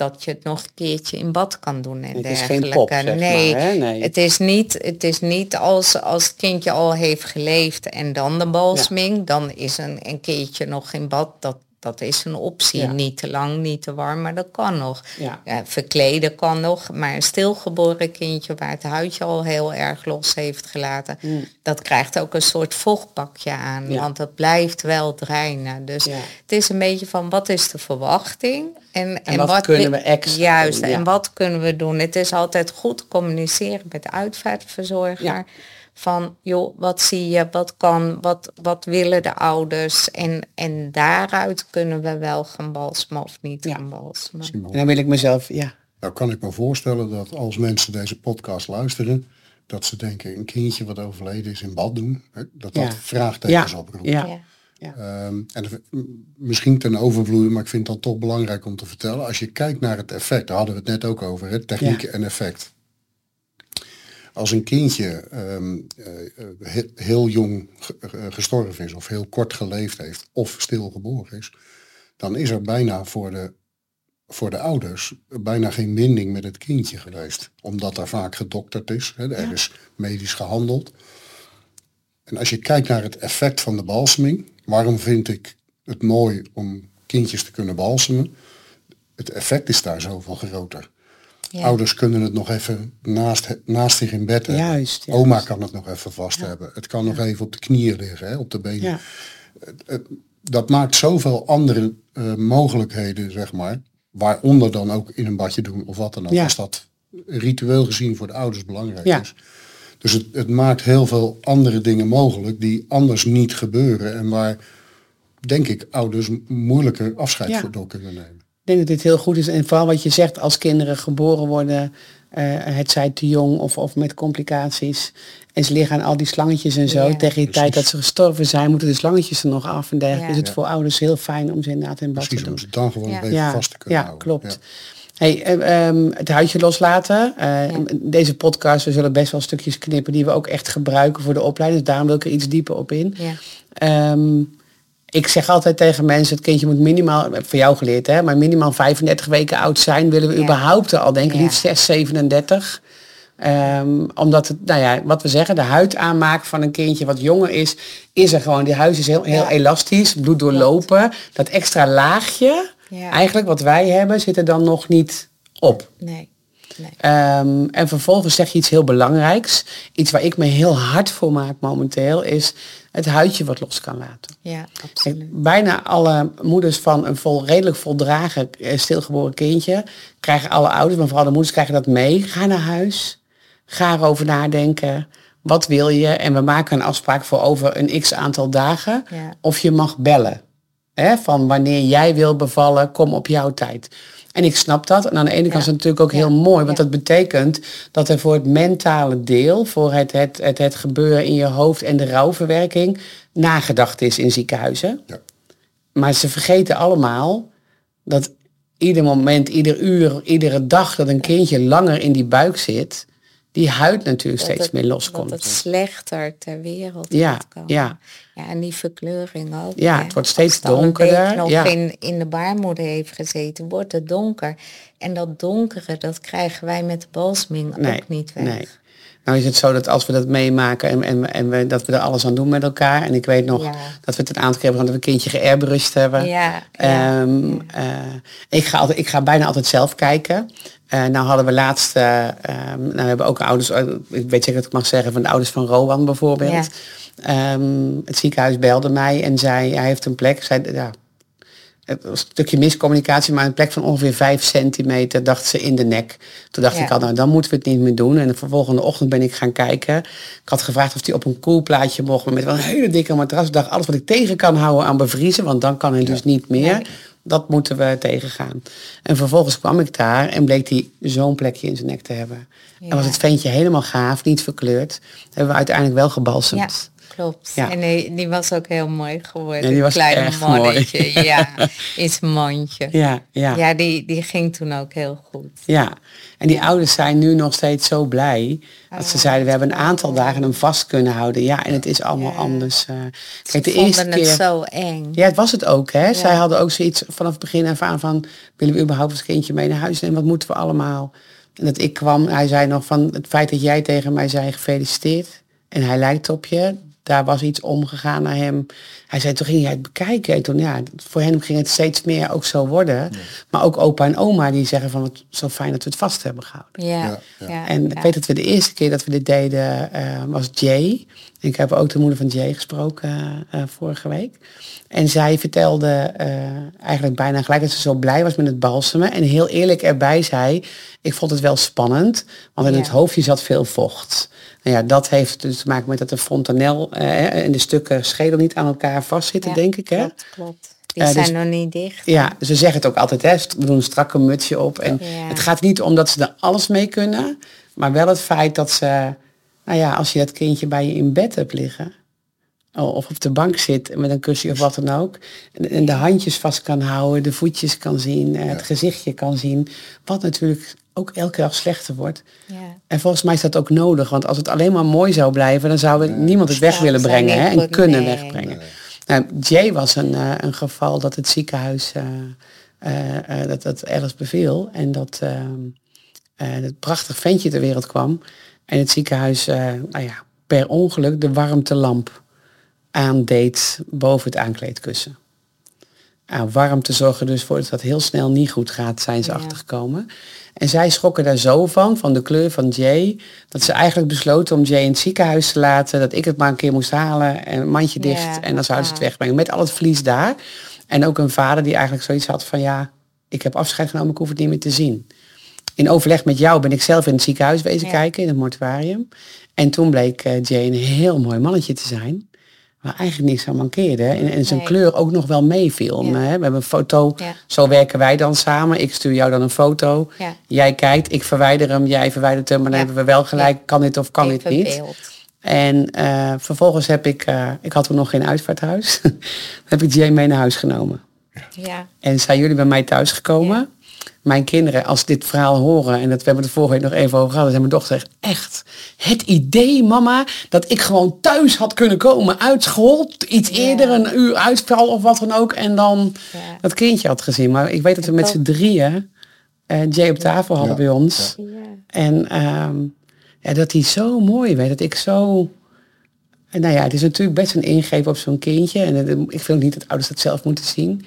dat je het nog een keertje in bad kan doen en Het is dergelijke. geen pop, nee, maar? Nee. Het is niet, het is niet als, als het kindje al heeft geleefd en dan de balseming, dan is een, een keertje nog in bad. Dat, dat is een optie. Ja. Niet te lang, niet te warm, maar dat kan nog. Ja. Ja, verkleden kan nog, maar een stilgeboren kindje waar het huidje al heel erg los heeft gelaten, dat krijgt ook een soort vochtpakje aan, Mm. Ja. want het blijft wel drainen. Dus het is een beetje van wat is de verwachting en, en, wat kunnen we extra Juist, doen, en wat kunnen we doen? Het is altijd goed communiceren met de uitvaartverzorger. Van joh, wat zie je, wat kan, wat, wat willen de ouders? En, en daaruit kunnen we wel gaan balsemen of niet Ja. gaan balsemen. Simon. En dan wil ik mezelf, ja, Nou kan ik me voorstellen dat als mensen deze podcast luisteren, dat ze denken een kindje wat overleden is in bad doen, hè, dat dat Ja. vraagtekens ja, oproept. ja, Ja. Ehm, en misschien ten overvloede, maar ik vind het dan toch belangrijk om te vertellen. Als je kijkt naar het effect, daar hadden we het net ook over, hè, techniek Ja. en effect. Als een kindje ehm, eh, he- heel jong eh, gestorven is of heel kort geleefd heeft of stilgeboren is, dan is er bijna voor de, voor de ouders bijna geen binding met het kindje geweest. Omdat er vaak gedokterd is, hè, er is medisch gehandeld. En als je kijkt naar het effect van de balseming, waarom vind ik het mooi om kindjes te kunnen balsemen? Het effect is daar zoveel groter. Ja. Ouders kunnen het nog even naast, naast zich in bed hebben. Juist, juist. Oma kan het nog even vast hebben. Het kan nog even op de knieën liggen, hè, op de benen. ja, Dat maakt zoveel andere eh, mogelijkheden, zeg maar. Waaronder dan ook in een badje doen of wat dan ook. Ja. Als dat ritueel gezien voor de ouders belangrijk Ja. is. Dus het, het maakt heel veel andere dingen mogelijk die anders niet gebeuren. En waar, denk ik, ouders moeilijker afscheid Ja. voor door kunnen nemen. Ik denk dat dit heel goed is. En vooral wat je zegt, als kinderen geboren worden eh, het zij te jong of, of met complicaties. En ze liggen aan al die slangetjes en zo. Ja. Tegen die tijd dat ze gestorven zijn, moeten de slangetjes er nog af en dergelijke. Ja. Is het voor ouders heel fijn om ze inderdaad in bad Precies, te om doen. ze dan gewoon Ja. een beetje Ja, vast te kunnen ja houden. klopt. Hey, eh, ehm, het huidje loslaten. Eh, Deze podcast, we zullen best wel stukjes knippen die we ook echt gebruiken voor de opleiding. Dus daarom wil ik er iets dieper op in. Ja. Ik zeg altijd tegen mensen, het kindje moet minimaal, ik heb voor jou geleerd hè, maar minimaal 35 weken oud zijn. Willen we Ja. überhaupt al denken, Ja. liefst 6, 37. Ehm, omdat het, nou ja, wat we zeggen, de huid aanmaak van een kindje wat jonger is, is er gewoon. Die huid is heel, heel Ja. elastisch, bloed doorlopen. Dat extra laagje, eigenlijk wat wij hebben, zit er dan nog niet op. Nee. nee. Ehm, en vervolgens zeg je iets heel belangrijks. Iets waar ik me heel hard voor maak momenteel, is het huidje wat los kan laten. Ja, absoluut. bijna alle moeders van een vol, redelijk voldragen eh, stilgeboren kindje, krijgen alle ouders, maar vooral de moeders krijgen dat mee. Ga naar huis, ga erover nadenken. Wat wil je? En we maken een afspraak voor over een x aantal dagen. Ja. Of je mag bellen. Hè, van wanneer jij wil bevallen, kom op jouw tijd. En ik snap dat. En aan de ene kant is het natuurlijk ook Ja. heel mooi. Want Ja. dat betekent dat er voor het mentale deel, voor het, het, het, het gebeuren in je hoofd en de rouwverwerking, nagedacht is in ziekenhuizen. Ja. Maar ze vergeten allemaal dat ieder moment, ieder uur, iedere dag dat een kindje langer in die buik zit, die huid natuurlijk Dat steeds het- meer Dat loskomt. het slechter ter wereld Ja, ja. ja. En die verkleuring ook. Ja, hè. het wordt steeds Als donkerder, nog ja. in, in de baarmoeder heeft gezeten, wordt het donker. En dat donkere, dat krijgen wij met de balsming ook niet weg. Nee. Nou is het zo dat als we dat meemaken en, en, en we, dat we er alles aan doen met elkaar. En ik weet nog Ja. dat we het een aantal keer hebben dat we een kindje geairbrushed hebben. Ja, ja, Ehm, eh, ik, ga altijd, ik ga bijna altijd zelf kijken. Eh, nou hadden we laatst, eh, ehm, nou we hebben ook ouders, ik weet zeker dat ik mag zeggen, van de ouders van Rowan bijvoorbeeld. Ehm, het ziekenhuis belde mij en zei, hij heeft een plek. Zei, ja, een stukje miscommunicatie, maar een plek van ongeveer 5 centimeter dacht ze in de nek. Toen dacht Ja. ik al, nou dan moeten we het niet meer doen. En de volgende ochtend ben ik gaan kijken. Ik had gevraagd of hij op een koelplaatje mocht, maar met wel een hele dikke matras. Ik dacht, alles wat ik tegen kan houden aan bevriezen, want dan kan hij dus niet meer. Nee. Dat moeten we tegengaan. En vervolgens kwam ik daar en bleek hij zo'n plekje in zijn nek te hebben. En was het ventje helemaal gaaf, niet verkleurd. Hebben we uiteindelijk wel gebalsemd. Ja, klopt. Ja. En die, die was ook heel mooi geworden. Ja, die was Kleine echt mooi. mannetje. Ja, zijn mandje. Ja, ja. Ja, die, die ging toen ook heel goed. Ja, en die ouders zijn nu nog steeds zo blij. Dat ze zeiden, we hebben een aantal dagen hem vast kunnen houden. Ja, en het is allemaal Ja. anders. eh. Kijk, de vonden eerste het keer... zo eng. Ja, het was het ook. Hè? Zij hadden ook zoiets vanaf het begin af aan van... willen we überhaupt het kindje mee naar huis nemen? Wat moeten we allemaal? En dat ik kwam, hij zei nog van... het feit dat jij tegen mij zei gefeliciteerd... en hij lijkt op je... daar was iets omgegaan naar hem. Hij zei, toen ging hij het bekijken. En toen, ja, voor hen ging het steeds meer ook zo worden. Maar ook opa en oma die zeggen van... het zo fijn dat we het vast hebben gehouden. Ja, Ja, ja. ja. En ik ja. weet dat we de eerste keer dat we dit deden eh, was Jay. Ik heb ook de moeder van Jay gesproken eh, vorige week. En zij vertelde eh, eigenlijk bijna gelijk dat ze zo blij was met het balsemen. En heel eerlijk erbij zei, ik vond het wel spannend. Want in Ja. het hoofdje zat veel vocht. Nou ja, dat heeft dus te maken met dat de fontanel eh, en de stukken schedel niet aan elkaar vastzitten, Ja, denk ik. Hè? Klopt, klopt. Die Eh, zijn dus- nog niet dicht. Ja, ze zeggen het ook altijd, hè. we doen een strakke mutsje op. En Ja. het gaat niet om dat ze er alles mee kunnen, maar wel het feit dat ze, nou ja, als je dat kindje bij je in bed hebt liggen, of op de bank zit met een kussen of wat dan ook, en, en de handjes vast kan houden, de voetjes kan zien, eh, het gezichtje kan zien, wat natuurlijk ook elke dag slechter wordt. Ja. En volgens mij is dat ook nodig, want als het alleen maar mooi zou blijven, dan zou niemand het weg willen brengen hè, en kunnen nee. wegbrengen. Nou, Jay was een, eh, een geval dat het ziekenhuis eh, eh, dat, dat ergens beviel en dat het prachtig ventje ter wereld kwam en het ziekenhuis eh, nou ja, per ongeluk de warmtelamp aandeed boven het aankleedkussen. Nou, warmte zorgen dus voor dat dat heel snel niet goed gaat, zijn ze Ja. achtergekomen. En zij schrokken daar zo van, van de kleur van Jay, dat ze eigenlijk besloten om Jay in het ziekenhuis te laten, dat ik het maar een keer moest halen en een mandje dicht en dan zouden ze het wegbrengen. Met al het vlies daar. En ook een vader die eigenlijk zoiets had van ja, ik heb afscheid genomen, ik hoef het niet meer te zien. In overleg met jou ben ik zelf in het ziekenhuis wezen Ja. kijken, in het mortuarium. En toen bleek eh, Jay een heel mooi mannetje te zijn. Waar eigenlijk niks aan mankeerde. hè. En, en zijn Nee. kleur ook nog wel meeviel. Ja. We hebben een foto, Ja. zo werken wij dan samen. Ik stuur jou dan een foto. Ja. Jij kijkt, ik verwijder hem, jij verwijdert hem. Maar dan hebben we wel gelijk, kan dit of kan dit niet. beeld. En eh, vervolgens heb ik, eh, ik had toen nog geen uitvaarthuis. Heb ik Jay mee naar huis genomen. Ja. En zijn jullie bij mij thuisgekomen. Mijn kinderen, als dit verhaal horen, en dat we hebben het vorige week nog even over gehad, dan zei mijn dochter echt, echt, het idee, mama, dat ik gewoon thuis had kunnen komen uit school, iets Ja. eerder, een uur uitval of wat dan ook, en dan Ja. dat kindje had gezien. Maar ik weet dat we met z'n drieën eh, Jay op tafel hadden Ja. bij ons. Ja. En ehm, ja, dat hij zo mooi weet, dat ik zo... En nou ja, het is natuurlijk best een ingreep op zo'n kindje. En het- ik vind ook niet dat ouders dat zelf moeten zien.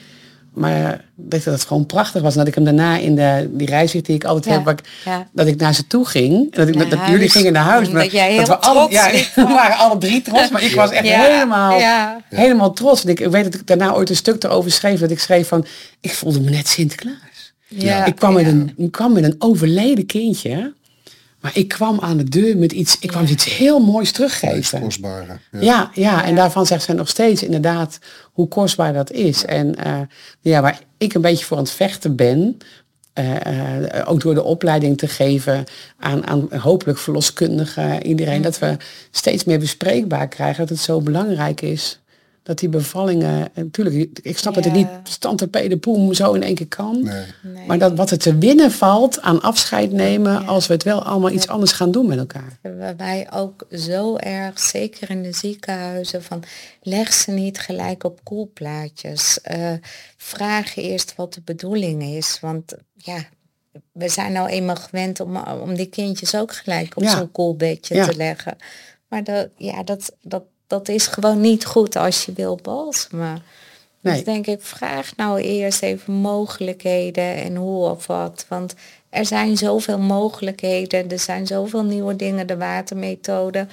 Maar dat het gewoon prachtig was. En dat ik hem daarna in de, die reis die ik altijd Ja, heb, waar ik- ja. dat ik naar ze toe ging. En dat, ik, Naar dat huis. jullie gingen naar huis. Omdat maar jij dat heel we alle, ja, we waren alle drie trots. Maar ik was echt helemaal, ja. helemaal trots. En ik, ik weet dat ik daarna ooit een stuk erover schreef. Dat ik schreef van, ik voelde me net Sinterklaas. Ja. Ik kwam, met een, ik kwam met een overleden kindje. Maar ik kwam aan de deur met iets, ik kwam iets heel moois teruggeven. kostbare. Ja. Ja, ja, en daarvan zegt zij nog steeds inderdaad hoe kostbaar dat is. En eh, ja, waar ik een beetje voor aan het vechten ben, eh, eh, ook door de opleiding te geven aan, aan hopelijk verloskundigen, iedereen, dat we steeds meer bespreekbaar krijgen dat het zo belangrijk is. Dat die bevallingen, en natuurlijk, ik snap dat het niet standaard poem zo in één keer kan. Nee. Nee. Maar dat wat er te winnen valt aan afscheid nemen Ja. als we het wel allemaal iets anders gaan doen met elkaar. wij ook zo erg, zeker in de ziekenhuizen, van leg ze niet gelijk op koelplaatjes. Eh, vraag eerst wat de bedoeling is. Want ja, we zijn nou eenmaal gewend om, om die kindjes ook gelijk op Ja. zo'n koelbedje Ja. te leggen. Maar dat, ja, dat, dat, dat is gewoon niet goed als je wil balsemen. Nee. Dus denk ik, vraag nou eerst even mogelijkheden en hoe of wat. Want er zijn zoveel mogelijkheden, er zijn zoveel nieuwe dingen, de watermethode,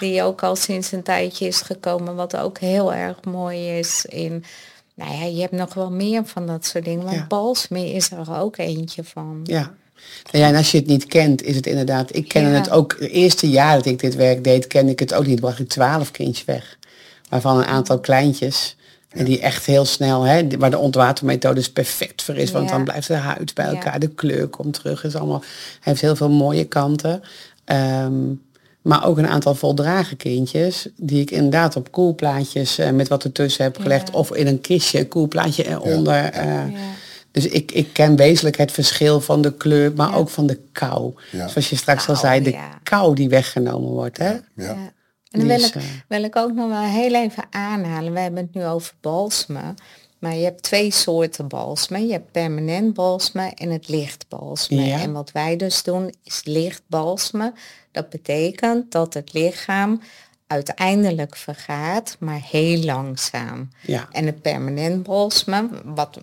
die ook al sinds een tijdje is gekomen, wat ook heel erg mooi is in. Nou ja, je hebt nog wel meer van dat soort dingen, maar Ja. balsmee is er ook eentje van. Ja. Nou ja, en als je het niet kent, is het inderdaad. Ik kende Ja. het ook. Het eerste jaar dat ik dit werk deed, kende ik het ook niet. Bracht ik twaalf kindjes weg. Waarvan een aantal kleintjes. En die echt heel snel, hè, waar de ontwatermethode dus perfect voor is. Want Ja. dan blijft de huid bij Ja. elkaar, de kleur komt terug. Is allemaal, heeft heel veel mooie kanten. Ehm, maar ook een aantal voldragen kindjes. Die ik inderdaad op koelplaatjes eh, met wat ertussen heb gelegd. Ja. Of in een kistje, een koelplaatje eronder. eh, Ja. Dus ik, ik ken wezenlijk het verschil van de kleur, maar ook van de kou. Ja. Zoals je straks al zei, de ja. kou die weggenomen wordt. Hè? Ja. Ja. En dan wil ik, eh, wil ik ook nog wel heel even aanhalen. We hebben het nu over balsmen. Maar je hebt twee soorten balsmen. Je hebt permanent balsmen en het licht balsmen. Ja. En wat wij dus doen is licht balsmen. Dat betekent dat het lichaam uiteindelijk vergaat, maar heel langzaam. Ja. En het permanent balsmen, wat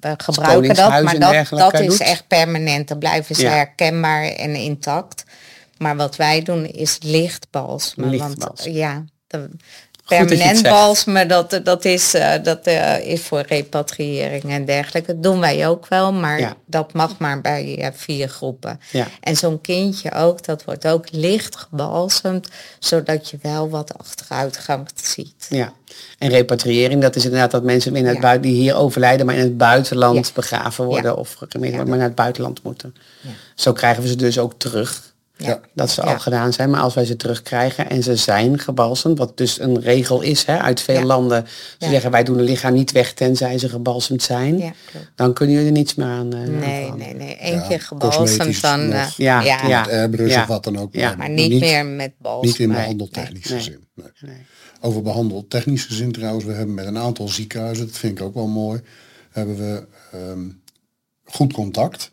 we gebruiken dat, maar dat, dat is doet. echt permanent. Dan blijven ze Ja. herkenbaar en intact. Maar wat wij doen is licht balsmen. Licht want ja, de permanent balsmen, dat, dat, is, eh, dat eh, is voor repatriëring en dergelijke. Dat doen wij ook wel, maar Ja. dat mag maar bij eh, vier groepen. Ja. En zo'n kindje ook, dat wordt ook licht gebalsemd, zodat je wel wat achteruitgang ziet. Ja. En repatriëring, dat is inderdaad dat mensen in het Ja. buiten, die hier overlijden, maar in het buitenland begraven worden of worden, maar naar het buitenland moeten. Zo krijgen we ze dus ook terug. Ja. Dat ze al gedaan zijn, maar als wij ze terugkrijgen en ze zijn gebalsemd, wat dus een regel is hè, uit veel Ja. landen. Ze Ja. zeggen wij doen een lichaam niet weg tenzij ze gebalsemd zijn. Dan kunnen jullie er niets meer aan. eh, aan Nee, nee, nee. Eén Ja, keer gebalsemd dan. eh, Ja, ja, ja. Of wat dan ook. Ja. maar niet, meer met balsem. Niet in behandeltechnische nee, zin. Nee. Nee. Over behandeltechnische zin trouwens, we hebben met een aantal ziekenhuizen, dat vind ik ook wel mooi, hebben we ehm, goed contact.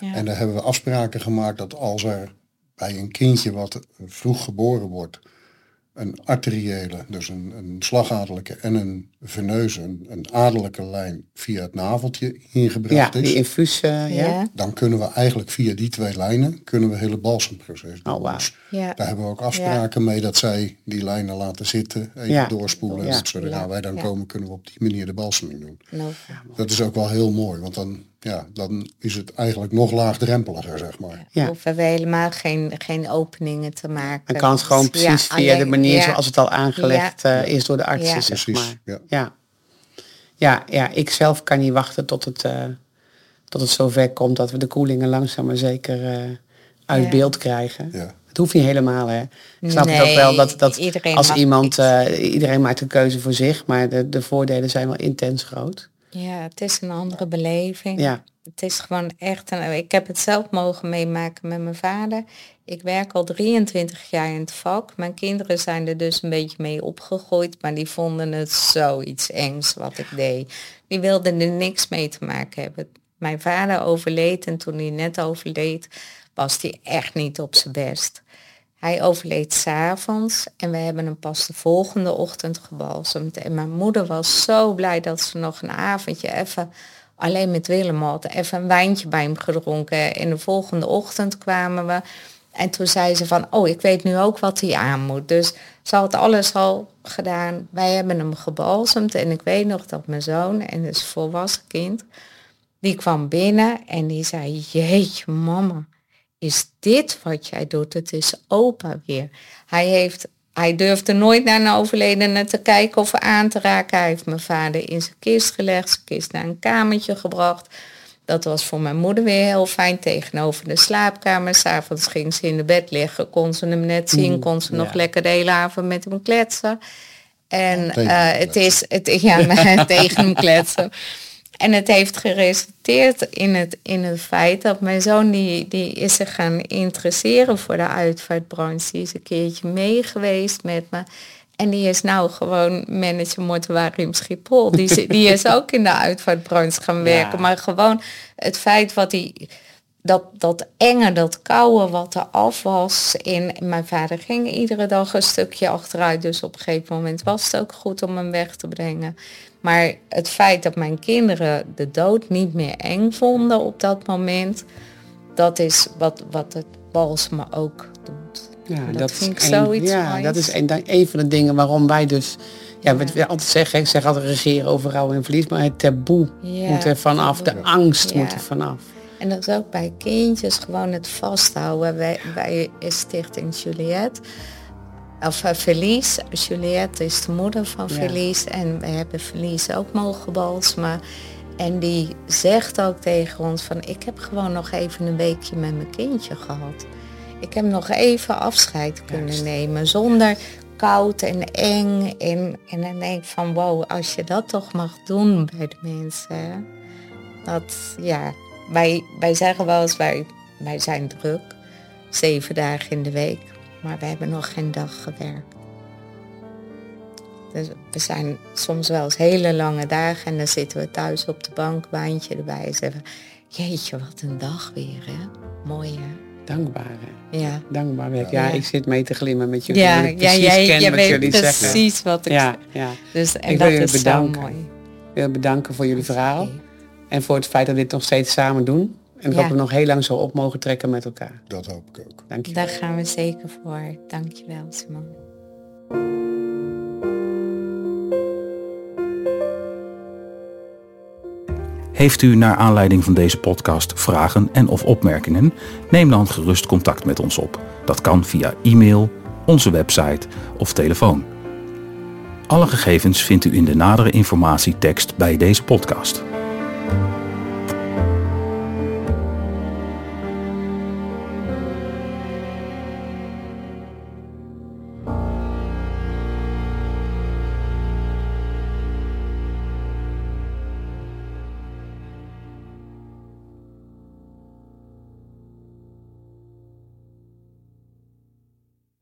Ja. En daar hebben we afspraken gemaakt dat als er bij een kindje wat vroeg geboren wordt, een arteriële, dus een, een slagaderlijke en een veneuze, een, een aderlijke lijn via het naveltje Ja, ingebracht die is, infuus, eh, ja. Ja. dan kunnen we eigenlijk via die twee lijnen kunnen we het hele balsemproces doen. Oh. Dus Ja. daar hebben we ook afspraken mee dat zij die lijnen laten zitten, even Ja. doorspoelen. Ja. En zodra wij dan Ja. komen, kunnen we op die manier de balseming doen. Nou, Dat is ook wel heel mooi, want dan ja, dan is het eigenlijk nog laagdrempeliger, zeg maar. Ja. Hoeven we helemaal geen, geen openingen te maken. Dan kan het gewoon Dus, precies ja, via de manier ja, zoals het al aangelegd eh, is door de artsen, Ja. zeg Precies, maar. ja. Ja. Ja, ja, ik zelf kan niet wachten tot het, eh, tot het zover komt dat we de koelingen langzaam maar zeker eh, uit Ja. beeld krijgen. Ja. Het hoeft niet helemaal, hè. Ik snap het ook wel dat, dat iedereen als iemand, eh, iedereen maakt een keuze voor zich, maar de, de voordelen zijn wel intens groot. Ja, het is een andere beleving. Ja. Het is gewoon echt een. Ik heb het zelf mogen meemaken met mijn vader. Ik werk al 23 jaar in het vak. Mijn kinderen zijn er dus een beetje mee opgegroeid, maar die vonden het zoiets engs wat ik deed. Die wilden er niks mee te maken hebben. Mijn vader overleed en toen hij net overleed, was hij echt niet op zijn best. Hij overleed s'avonds en we hebben hem pas de volgende ochtend gebalsemd. En mijn moeder was zo blij dat ze nog een avondje even alleen met Willem had. Even een wijntje bij hem gedronken. En de volgende ochtend kwamen we. En toen zei ze van, oh, ik weet nu ook wat hij aan moet. Dus ze had alles al gedaan. Wij hebben hem gebalsemd. En ik weet nog dat mijn zoon, en dus volwassen kind, die kwam binnen en die zei, jeetje mama, is dit wat jij doet? Het is opa weer. Hij, heeft, hij durfde nooit naar een overledene te kijken of aan te raken. Hij heeft mijn vader in zijn kist gelegd, zijn kist naar een kamertje gebracht. Dat was voor mijn moeder weer heel fijn tegenover de slaapkamer. S'avonds ging ze in de bed liggen, kon ze hem net zien, kon ze nog lekker de hele avond met hem kletsen. En eh, het is, het, ja, tegen hem kletsen. En het heeft geresulteerd in het, in het feit dat mijn zoon die, die is zich gaan interesseren voor de uitvaartbranche. Die is een keertje mee geweest met me. En die is nou gewoon manager mortuarium Schiphol. Die, die is ook in de uitvaartbranche gaan werken. Maar gewoon het feit wat hij dat, dat enge, dat koude wat er af was. En mijn vader ging iedere dag een stukje achteruit. Dus op een gegeven moment was het ook goed om hem weg te brengen. Maar het feit dat mijn kinderen de dood niet meer eng vonden op dat moment. Dat is wat, wat het balsem ook doet. Ja, dat vind ik een- zoiets Ja, dat is een, een van de dingen waarom wij dus... Ja, wat we altijd zeggen, ik zeg altijd regeren over rouw en verlies, maar het taboe Ja, moet er vanaf, de angst Ja. moet er vanaf. En dat is ook bij kindjes gewoon het vasthouden. Wij, wij is Stichting Juliette. Of uh, Verlies. Juliette is de moeder van Ja. Verlies. En we hebben Verlies ook mogen balsemen. En die zegt ook tegen ons van ik heb gewoon nog even een weekje met mijn kindje gehad. Ik heb nog even afscheid kunnen Juist. nemen zonder koud en eng. En, en dan denk ik van wow, als je dat toch mag doen bij de mensen. hè. Dat ja, wij, wij zeggen wel eens wij, wij zijn druk. Zeven dagen in de week. Maar we hebben nog geen dag gewerkt. Dus we zijn soms wel eens hele lange dagen en dan zitten we thuis op de bank, wijntje erbij en zeggen jeetje, wat een dag weer, hè? Mooi, hè? Dankbaar, hè? Ja. Dankbaar werk. Ja, Ja. ik zit mee te glimmen met jullie. Ja, ik ja, precies jij, ken jij wat weet jullie zeggen. precies wat ik Ja, ja. Dus, en Ik wil dat jullie is bedanken. zo mooi. Ik wil bedanken voor jullie verhaal. En voor het feit dat we dit nog steeds samen doen. En Ja. dat we nog heel lang zo op mogen trekken met elkaar. Dat hoop ik ook. Dank je. Daar gaan we zeker voor. Dankjewel, Simon. Heeft u naar aanleiding van deze podcast vragen en of opmerkingen? Neem dan gerust contact met ons op. Dat kan via e-mail, onze website of telefoon. Alle gegevens vindt u in de nadere informatietekst bij deze podcast. thank you